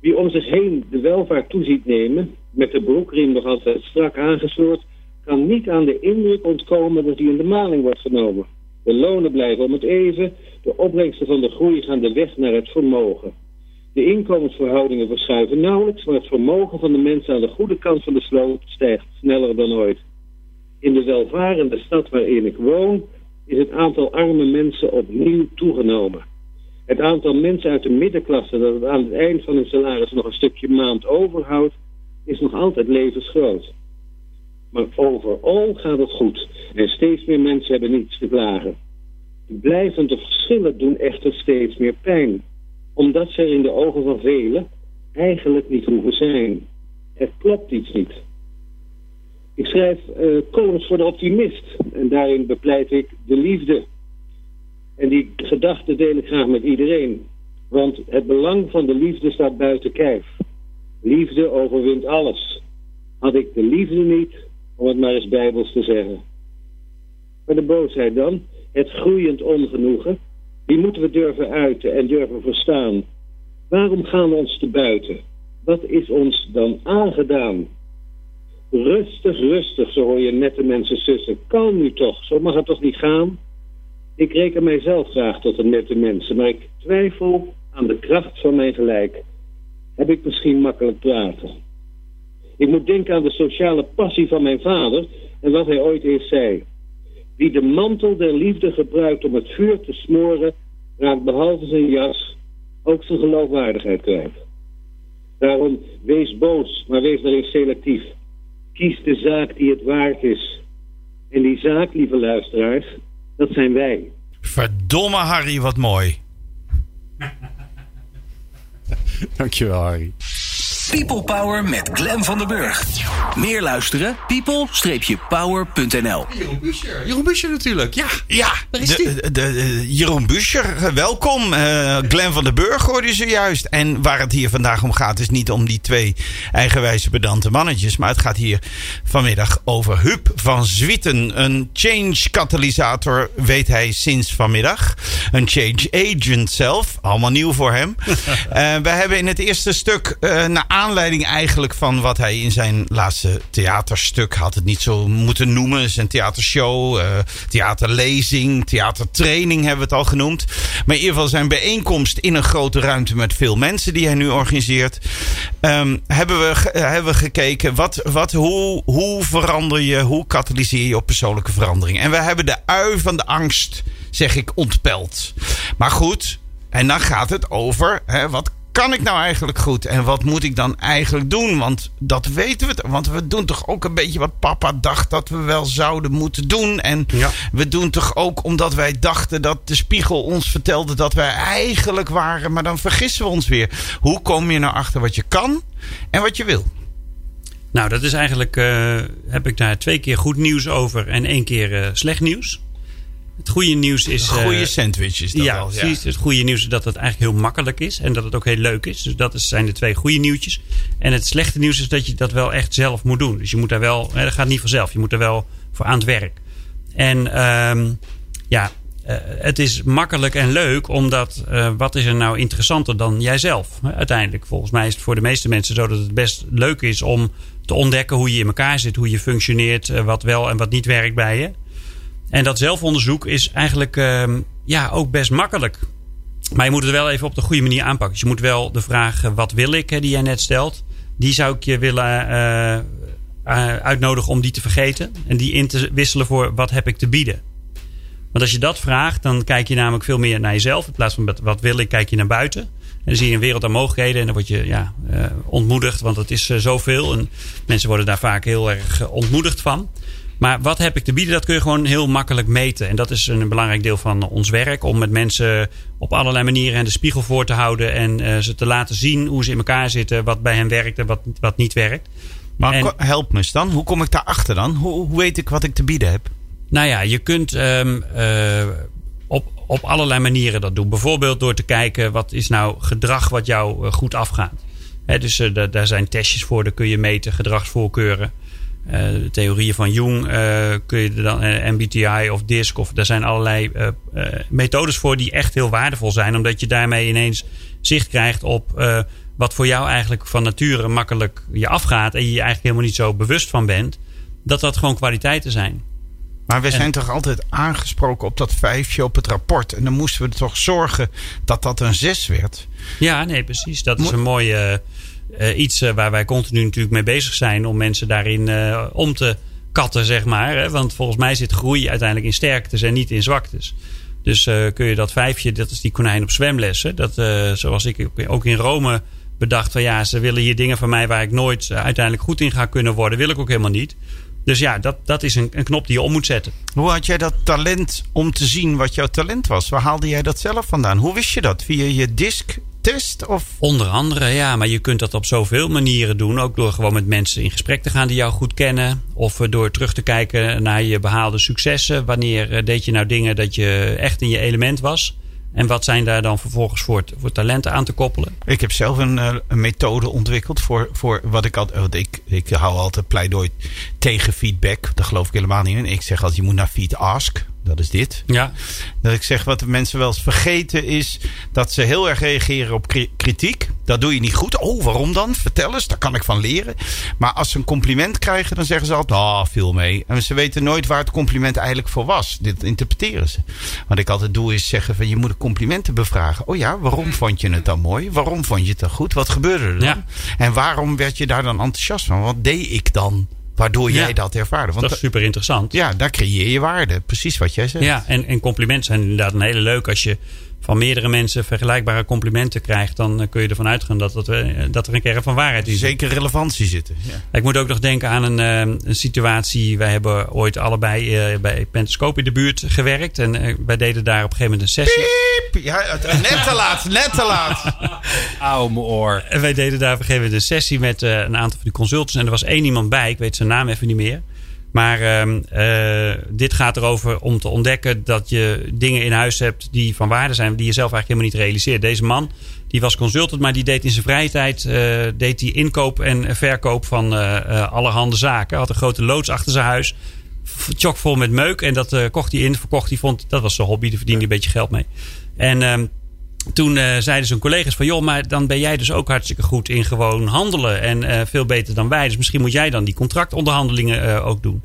wie om zich heen de welvaart toeziet nemen, met de broekriem nog altijd strak aangesloord, kan niet aan de indruk ontkomen dat hij in de maling wordt genomen. De lonen blijven om het even, de opbrengsten van de groei gaan de weg naar het vermogen. De inkomensverhoudingen verschuiven nauwelijks, maar het vermogen van de mensen aan de goede kant van de sloot stijgt sneller dan ooit. In de welvarende stad waarin ik woon is het aantal arme mensen opnieuw toegenomen. Het aantal mensen uit de middenklasse dat het aan het eind van hun salaris nog een stukje maand overhoudt, is nog altijd levensgroot. Maar overal gaat het goed en steeds meer mensen hebben niets te klagen. De blijvende verschillen doen echter steeds meer pijn, omdat ze er in de ogen van velen eigenlijk niet hoeven zijn. Het klopt iets niet. Ik schrijf uh, columns voor de optimist en daarin bepleit ik de liefde en die gedachte deel ik graag met iedereen. Want het belang van de liefde staat buiten kijf. Liefde overwint alles. Had ik de liefde niet, om het maar eens bijbels te zeggen. Maar de boosheid dan, het groeiend ongenoegen, die moeten we durven uiten en durven verstaan. Waarom gaan we ons te buiten? Wat is ons dan aangedaan? Rustig, rustig, zo hoor je nette mensen sussen. Kalm nu toch, zo mag het toch niet gaan? Ik reken mijzelf graag tot een nette mensen, maar ik twijfel aan de kracht van mijn gelijk. Heb ik misschien makkelijk praten? Ik moet denken aan de sociale passie van mijn vader en wat hij ooit eens zei. Wie de mantel der liefde gebruikt om het vuur te smoren, raakt behalve zijn jas ook zijn geloofwaardigheid kwijt. Daarom wees boos, maar wees daarin selectief. Kies de zaak die het waard is. En die zaak, lieve luisteraars, dat zijn wij. Verdomme Harry, wat mooi. Dankjewel, Harry. People Power met Glen van der Burg. Meer luisteren? people-power.nl Jeroen Buscher. Jeroen Buscher natuurlijk, ja. Ja, Daar is de, de, de- Jeroen Buscher, eh, welkom. Eh Glenn van den Burg hoorde je zojuist. En waar het hier vandaag om gaat is niet om die twee eigenwijze pedante mannetjes. Maar het gaat hier vanmiddag over Huub van Zwieten. Een change katalysator weet hij sinds vanmiddag. Een change agent zelf. Allemaal nieuw voor hem. Eh, we hebben in het eerste stuk, eh, naar aanleiding eigenlijk van wat hij in zijn laatste theaterstuk had het niet zo moeten noemen. Zijn theatershow, eh, theaterlezing, theatertraining hebben we het al genoemd. Maar in ieder geval zijn bijeenkomst in een grote ruimte met veel mensen die hij nu organiseert. Ehm, hebben, we, eh, hebben we gekeken wat, wat, hoe, hoe verander je, hoe katalyseer je op persoonlijke verandering. En we hebben de ui van de angst, zeg ik, ontpeld. Maar goed, en dan gaat het over hè, wat kan ik nou eigenlijk goed en wat moet ik dan eigenlijk doen? Want dat weten we. Want we doen toch ook een beetje wat papa dacht dat we wel zouden moeten doen. En Ja. we doen toch ook omdat wij dachten dat de spiegel ons vertelde dat wij eigenlijk waren. Maar dan vergissen we ons weer. Hoe kom je nou achter wat je kan en wat je wil? Nou, dat is eigenlijk. eh, heb ik daar twee keer goed nieuws over en één keer eh, slecht nieuws. Het goede nieuws is. eh, Goede sandwiches. Dat ja, wel, precies. Het goede nieuws is dat het eigenlijk heel makkelijk is en dat het ook heel leuk is. Dus dat zijn de twee goede nieuwtjes. En het slechte nieuws is dat je dat wel echt zelf moet doen. Dus je moet daar wel. Dat gaat niet vanzelf. Je moet er wel voor aan het werk. En ehm, ja, eh, het is makkelijk en leuk, omdat eh, wat is er nou interessanter dan jijzelf? Uiteindelijk, volgens mij is het voor de meeste mensen zo dat het best leuk is om te ontdekken hoe je in elkaar zit, hoe je functioneert, eh, wat wel en wat niet werkt bij je. En dat zelfonderzoek is eigenlijk ehm, ja, ook best makkelijk. Maar je moet het wel even op de goede manier aanpakken. Dus je moet wel de vraag, eh, wat wil ik, die jij net stelt, die zou ik je willen eh, eh, uitnodigen om die te vergeten. En die in te wisselen voor, wat heb ik te bieden? Want als je dat vraagt, dan kijk je namelijk veel meer naar jezelf. In plaats van wat wil ik, kijk je naar buiten. En dan zie je een wereld aan mogelijkheden. En dan word je ja, ontmoedigd, want het is zoveel. En mensen worden daar vaak heel erg ontmoedigd van. Maar wat heb ik te bieden, dat kun je gewoon heel makkelijk meten. En dat is een belangrijk deel van ons werk. Om met mensen op allerlei manieren de spiegel voor te houden. En eh, ze te laten zien hoe ze in elkaar zitten. Wat bij hen werkt en wat, wat niet werkt. Maar En- help me eens dan. Hoe kom ik daarachter dan? Hoe, hoe weet ik wat ik te bieden heb? Nou ja, je kunt ehm, eh, op, op allerlei manieren dat doen. Bijvoorbeeld door te kijken wat is nou gedrag wat jou eh, goed afgaat. Dus da- daar zijn testjes voor, daar kun je meten, gedragsvoorkeuren. Eh, de theorieën van Jung eh, kun je dan, eh, MBTI of DISC, of daar zijn allerlei eh, eh, methodes voor die echt heel waardevol zijn, omdat je daarmee ineens zicht krijgt op eh, wat voor jou eigenlijk van nature makkelijk je afgaat en je je eigenlijk helemaal niet zo bewust van bent, dat dat gewoon kwaliteiten zijn. Maar we zijn toch altijd aangesproken op dat vijfje op het rapport. En dan moesten we toch zorgen dat dat een zes werd. Ja, nee, precies. Dat is een mooi eh, iets eh, waar wij continu natuurlijk mee bezig zijn om mensen daarin eh, om te katten, zeg maar. Hè? Want volgens mij zit groei uiteindelijk in sterktes en niet in zwaktes. Dus kun je dat vijfje, dat is die konijn op zwemlessen. Dat, zoals ik ook- in Rome bedacht van ja, ze willen hier dingen van mij waar ik nooit uiteindelijk goed in ga kunnen worden. Wil ik ook helemaal niet. Dus ja, dat, dat is een, een knop die je om moet zetten. Hoe had jij dat talent om te zien wat jouw talent was? Waar haalde jij dat zelf vandaan? Hoe wist je dat? Via je Of Onder andere, ja, maar je kunt dat op zoveel manieren doen. Ook door gewoon met mensen in gesprek te gaan die jou goed kennen. Of eh, door terug te kijken naar je behaalde successen. Wanneer eh, deed je nou dingen dat je echt in je element was? En wat zijn daar dan vervolgens voor, voor talenten aan te koppelen? Ik heb zelf een, eh, een methode ontwikkeld voor, voor wat ik altijd. Want ik, ik hou altijd pleidooi tegen feedback. Daar geloof ik helemaal niet in. Ik zeg altijd: je moet naar feed ask. Dat is dit. Ja, Dat ik zeg wat de mensen wel eens vergeten is dat ze heel erg reageren op kri- kritiek. Dat doe je niet goed. Oh, waarom dan? Vertel eens, daar kan ik van leren. Maar als ze een compliment krijgen, dan zeggen ze altijd: Ah, viel mee. En ze weten nooit waar het compliment eigenlijk voor was. Dit interpreteren ze. Wat ik altijd doe is zeggen: van je moet de complimenten bevragen. Oh ja, waarom vond je het dan mooi? Waarom vond je het dan goed? Wat gebeurde er dan? Ja. En waarom werd je daar dan enthousiast van? Wat deed ik dan? Waardoor Ja. jij dat ervaarde. Want dat is super interessant. ja, daar creëer je waarde. Precies wat jij zegt. Ja, en, en complimenten zijn inderdaad een hele leuk als je van meerdere mensen vergelijkbare complimenten krijgt, dan kun je ervan uitgaan dat, dat, dat er een kern van waarheid in zit. Zeker relevantie zitten. Ja. Ik moet ook nog denken aan een, een situatie. Wij hebben ooit allebei bij Pentascope in de buurt gewerkt. En wij deden daar op een gegeven moment een sessie. Piep! Ja, net te laat, net te laat. Auw, mijn oor. En wij deden daar op een gegeven moment een sessie met een aantal van die consultants. En er was één iemand bij, ik weet zijn naam even niet meer. Maar uh, dit gaat erover om te ontdekken dat je dingen in huis hebt die van waarde zijn, die je zelf eigenlijk helemaal niet realiseert. Deze man, die was consultant, maar die deed in zijn vrije tijd uh, deed die inkoop en verkoop van allerhande zaken. Had een grote loods achter zijn huis, chockvol met meuk. En dat kocht hij in, verkocht hij, vond dat was zijn hobby, daar verdiende hij een beetje geld mee. En ehm, toen uh, zeiden zijn collega's van... joh, maar dan ben jij dus ook hartstikke goed in gewoon handelen. En uh, veel beter dan wij. Dus misschien moet jij dan die contractonderhandelingen uh, ook doen.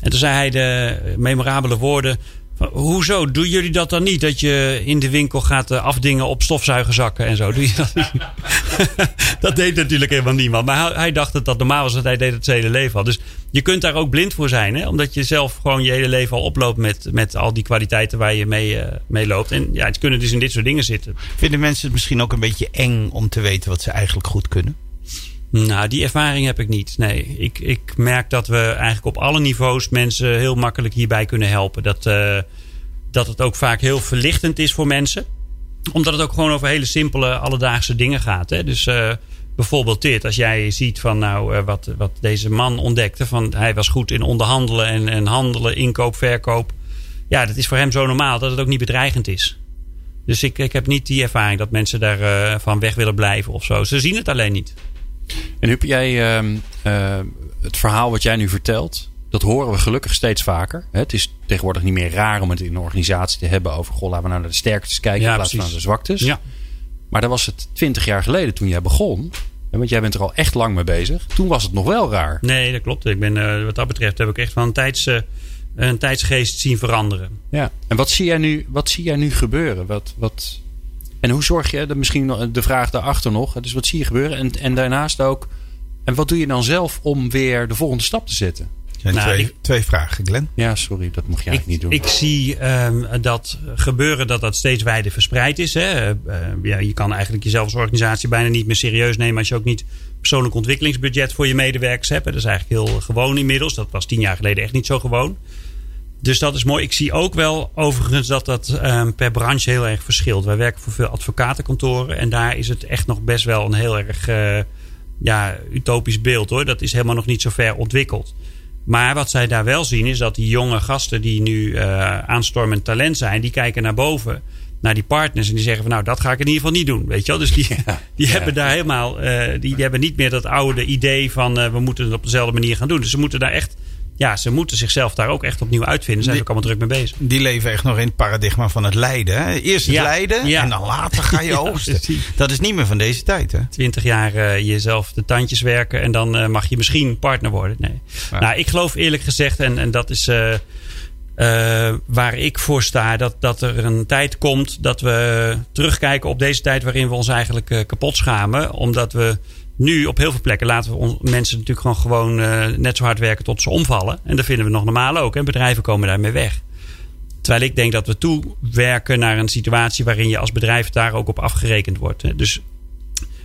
En toen zei hij de memorabele woorden... Hoezo? Doen jullie dat dan niet? Dat je in de winkel gaat afdingen op stofzuigerzakken en zo. Doe je dat dat deed natuurlijk helemaal niemand. Maar hij, dacht dat dat normaal was, dat hij deed het zijn hele leven al. Dus je kunt daar ook blind voor zijn. Hè? Omdat je zelf gewoon je hele leven al oploopt met, met al die kwaliteiten waar je mee, uh, mee loopt. En ja, het kunnen dus in dit soort dingen zitten. Vinden mensen het misschien ook een beetje eng om te weten wat ze eigenlijk goed kunnen? Nou, die ervaring heb ik niet. Nee, ik, ik merk dat we eigenlijk op alle niveaus mensen heel makkelijk hierbij kunnen helpen. Dat, uh, dat het ook vaak heel verlichtend is voor mensen. Omdat het ook gewoon over hele simpele alledaagse dingen gaat. Hè? Dus uh, bijvoorbeeld dit. Als jij ziet van nou, wat, wat deze man ontdekte. Van hij was goed in onderhandelen en, en handelen, inkoop, verkoop. Ja, dat is voor hem zo normaal dat het ook niet bedreigend is. Dus ik, ik heb niet die ervaring dat mensen daarvan van weg willen blijven of zo. Ze zien het alleen niet. En Huub, jij, uh, uh, het verhaal wat jij nu vertelt, dat horen we gelukkig steeds vaker. Het is tegenwoordig niet meer raar om het in een organisatie te hebben over, goh, laten we nou naar de sterktes kijken ja, in plaats van naar de zwaktes. Ja. Maar dat was het twintig jaar geleden toen jij begon. Want jij bent er al echt lang mee bezig. Toen was het nog wel raar. Nee, dat klopt. Ik ben, uh, wat dat betreft heb ik echt van een, tijds, uh, een tijdsgeest zien veranderen. Ja. En wat zie jij nu, wat zie jij nu gebeuren? Wat, wat, en hoe zorg je, misschien de vraag daarachter nog. Dus wat zie je gebeuren? En, en daarnaast ook, en wat doe je dan zelf om weer de volgende stap te zetten? Nou, twee, ik, twee, vragen, Glenn. Ja, sorry, dat mocht jij ik, niet doen. Ik zie um, dat gebeuren dat dat steeds wijder verspreid is. Hè. Uh, ja, je kan eigenlijk jezelf als organisatie bijna niet meer serieus nemen als je ook niet persoonlijk ontwikkelingsbudget voor je medewerkers hebt. Dat is eigenlijk heel gewoon inmiddels. Dat was tien jaar geleden echt niet zo gewoon. Dus dat is mooi. Ik zie ook wel overigens dat dat um, per branche heel erg verschilt. Wij werken voor veel advocatenkantoren en daar is het echt nog best wel een heel erg uh, ja, utopisch beeld hoor. Dat is helemaal nog niet zo ver ontwikkeld. Maar wat zij daar wel zien is dat die jonge gasten die nu uh, aanstormend talent zijn, die kijken naar boven naar die partners en die zeggen van nou dat ga ik in ieder geval niet doen, weet je wel? Dus die, ja, die ja. hebben daar helemaal, uh, die, die, hebben niet meer dat oude idee van uh, we moeten het op dezelfde manier gaan doen. Dus ze moeten daar echt ja, ze moeten zichzelf daar ook echt opnieuw uitvinden. Zijn ze ook allemaal druk mee bezig. Die leven echt nog in het paradigma van het lijden. Hè? Eerst het ja, lijden ja. en dan later ga je oogsten. dat is niet meer van deze tijd. Hè? Twintig jaar uh, jezelf de tandjes werken en dan uh, mag je misschien partner worden. Nee. Nou, ik geloof eerlijk gezegd, en, en dat is uh, waar ik voor sta, dat, dat er een tijd komt dat we terugkijken op deze tijd waarin we ons eigenlijk kapot schamen. Omdat we nu op heel veel plekken laten we mensen natuurlijk gewoon, gewoon uh, net zo hard werken tot ze omvallen. En dat vinden we nog normaal ook. En bedrijven komen daarmee weg. Terwijl ik denk dat we toewerken naar een situatie waarin je als bedrijf daar ook op afgerekend wordt. Dus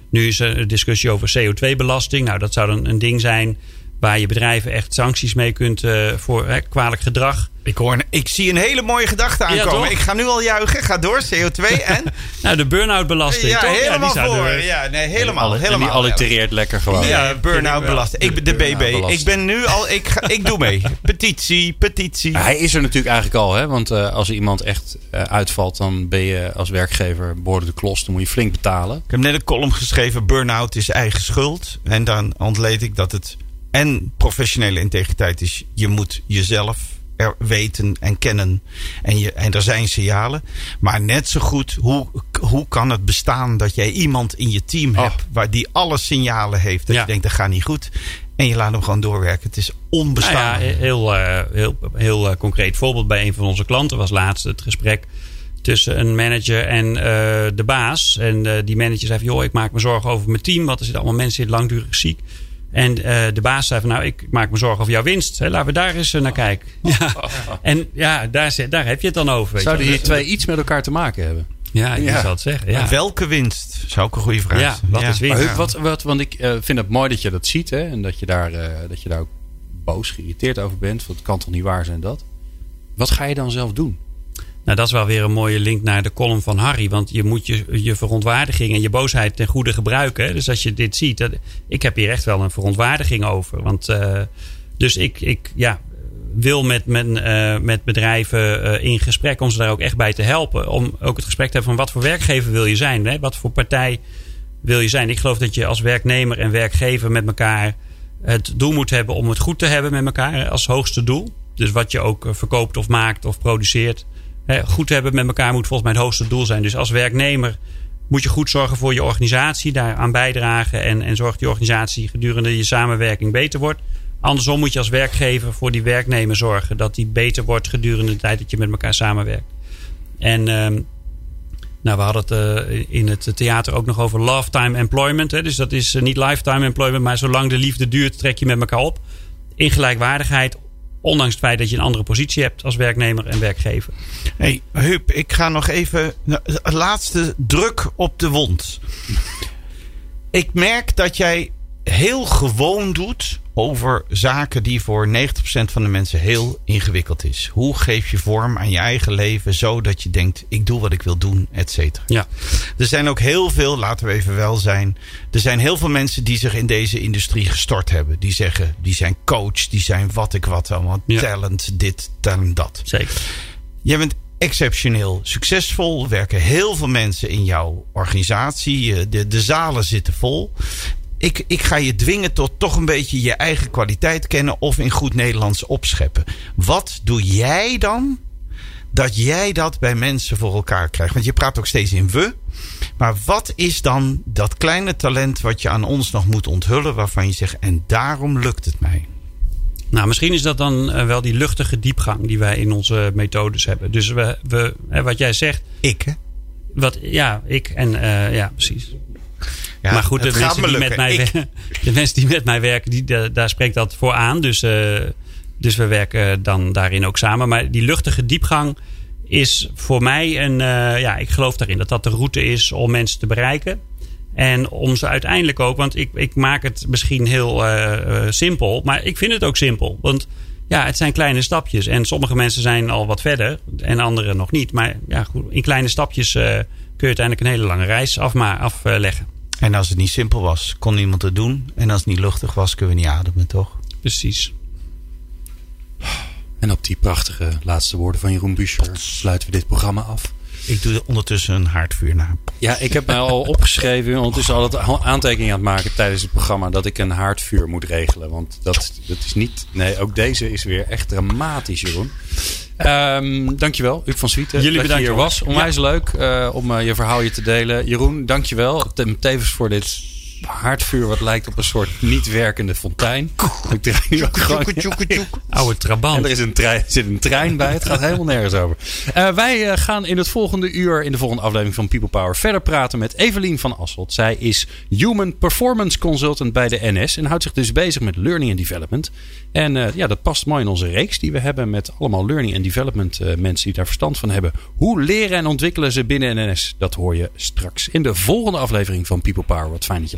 nu is er een discussie over CO2-belasting. Nou, dat zou dan een ding zijn waar je bedrijven echt sancties mee kunt uh, voor kwalijk gedrag. Ik, hoor, ik zie een hele mooie gedachte aankomen. Ja, ik ga nu al juigen. Ga door, CO2 en... nou, de burn-out belasting. Ja, toch? helemaal ja, voor. Ja, nee, helemaal. helemaal. Die allitereert lekker gewoon. Ja, burn-out belasting. Ik, de BB. Ik ben nu al... Ik, ga, ik doe mee. petitie, petitie. hij is er natuurlijk eigenlijk al. Hè? Want uh, als iemand echt uh, uitvalt... dan ben je als werkgever behoorlijk de klos. Dan moet je flink betalen. Ik heb net een column geschreven. Burn-out is eigen schuld. En dan ontleed ik dat het... En professionele integriteit is... Je moet jezelf er weten en kennen. En, je, en er zijn signalen. Maar net zo goed, hoe, hoe kan het bestaan dat jij iemand in je team hebt. Oh. waar die alle signalen heeft. Dat ja. je denkt dat gaat niet goed. En je laat hem gewoon doorwerken. Het is onbestaanbaar. Nou ja, heel, uh, heel, heel uh, concreet voorbeeld bij een van onze klanten was laatst het gesprek tussen een manager en uh, de baas. En die manager zei van, joh, ik maak me zorgen over mijn team. Want er zitten allemaal mensen die langdurig ziek. En uh, de baas zei van nou, ik maak me zorgen over jouw winst. Hè, laten we daar eens uh, naar kijken. Ja. En ja, daar, daar heb je het dan over. Zouden die twee iets met elkaar te maken hebben? Ja, je Ja. zal het zeggen. Ja. Welke winst? Zou ook een goede vraag Ja, wat is winst? Wat, wat, want ik eh, vind het mooi dat je dat ziet hè, en dat je, daar, eh, dat je daar ook boos, geïrriteerd over bent. Want het kan toch niet waar zijn dat? Wat ga je dan zelf doen? Nou, dat is wel weer een mooie link naar de column van Harry. Want je moet je, je verontwaardiging en je boosheid ten goede gebruiken. Dus als je dit ziet, dat, ik heb hier echt wel een verontwaardiging over. Want, eh, dus ik, ik ja, wil met, met, eh, met bedrijven eh, in gesprek om ze daar ook echt bij te helpen. Om ook het gesprek te hebben van wat voor werkgever wil je zijn? Hè? Wat voor partij wil je zijn? Ik geloof dat je als werknemer en werkgever met elkaar het doel moet hebben om het goed te hebben met elkaar als hoogste doel. Dus wat je ook verkoopt of maakt of produceert. Hè, goed hebben met elkaar moet volgens mij het hoogste doel zijn. Dus als werknemer moet je goed zorgen voor je organisatie, daaraan bijdragen en, en zorg dat die organisatie gedurende je samenwerking beter wordt. Andersom moet je als werkgever voor die werknemer zorgen dat die beter wordt gedurende de tijd dat je met elkaar samenwerkt. En ehm, nou, we hadden het eh, in het theater ook nog over lifetime employment. Hè? Dus dat is eh, niet lifetime employment, maar zolang de liefde duurt, trek je met elkaar op. In gelijkwaardigheid, ondanks het feit dat je een andere positie hebt als werknemer en werkgever. Hey, Huub, ik ga nog even. laatste druk op de wond. Ik merk dat jij heel gewoon doet over zaken die voor 90% van de mensen heel ingewikkeld is. Hoe geef je vorm aan je eigen leven zodat je denkt: ik doe wat ik wil doen, et cetera. Ja. Er zijn ook heel veel, laten we even wel zijn. Er zijn heel veel mensen die zich in deze industrie gestort hebben. Die zeggen, die zijn coach, die zijn wat ik wat allemaal. Ja. Talent, dit, talent, dat. Zeker. Jij bent exceptioneel succesvol. Er werken heel veel mensen in jouw organisatie. De, de zalen zitten vol. Ik, ik ga je dwingen tot toch een beetje je eigen kwaliteit kennen of in goed Nederlands opscheppen. Wat doe jij dan dat jij dat bij mensen voor elkaar krijgt? Want je praat ook steeds in we. Maar wat is dan dat kleine talent wat je aan ons nog moet onthullen waarvan je zegt en daarom lukt het mij? Nou, misschien is dat dan eh, wel die luchtige diepgang die wij in onze methodes hebben. Dus we, we, wat jij zegt, Ik hè? wat, ja, ik en eh, ja, precies. Ja, maar goed, de mensen, me die met mij, Ik- de mensen die met mij werken, die, da- daar spreekt dat voor aan. Dus, eh, dus we werken dan daarin ook samen. Maar die luchtige diepgang is voor mij een. eh, ja, ik geloof daarin dat dat de route is om mensen te bereiken. En om ze uiteindelijk ook, want ik, ik maak het misschien heel eh, simpel, maar ik vind het ook simpel. Want ja, het zijn kleine stapjes. En sommige mensen zijn al wat verder en anderen nog niet. Maar ja, goed, in kleine stapjes kun je uiteindelijk een hele lange reis afma- afleggen. En als het niet simpel was, kon niemand het doen. En als het niet luchtig was, kunnen we niet ademen, toch? Precies. En op die prachtige laatste woorden van Jeroen Buescher sluiten we dit programma af. Ik doe ondertussen een haardvuur na. Ja, ik heb mij al opgeschreven, ondertussen al het aantekeningen aan het maken tijdens het programma dat ik een haardvuur moet regelen. Want dat, dat is niet. Nee, ook deze is weer echt dramatisch, Jeroen. Ehm dankjewel, Huub van Zwieten. Jullie dat bedankt, je hier was. Onwijs leuk eh, om eh, je verhaal hier te delen. Jeroen, dankjewel. Te- Tevens voor dit haardvuur wat lijkt op een soort niet werkende fontein. Ik draai nu ook gewoon... Oude En trabant. er is een trein, zit een trein bij. Het gaat helemaal nergens over. Eh, wij eh, gaan in het volgende uur, in de volgende aflevering van People Power, verder praten met Evelien van Asselt. Zij is Human Performance Consultant bij de NS en houdt zich dus bezig met learning and development. En eh, ja, dat past mooi in onze reeks die we hebben met allemaal learning and development mensen die daar verstand van hebben. Hoe leren en ontwikkelen ze binnen NS? Dat hoor je straks in de volgende aflevering van People Power. Wat fijn dat je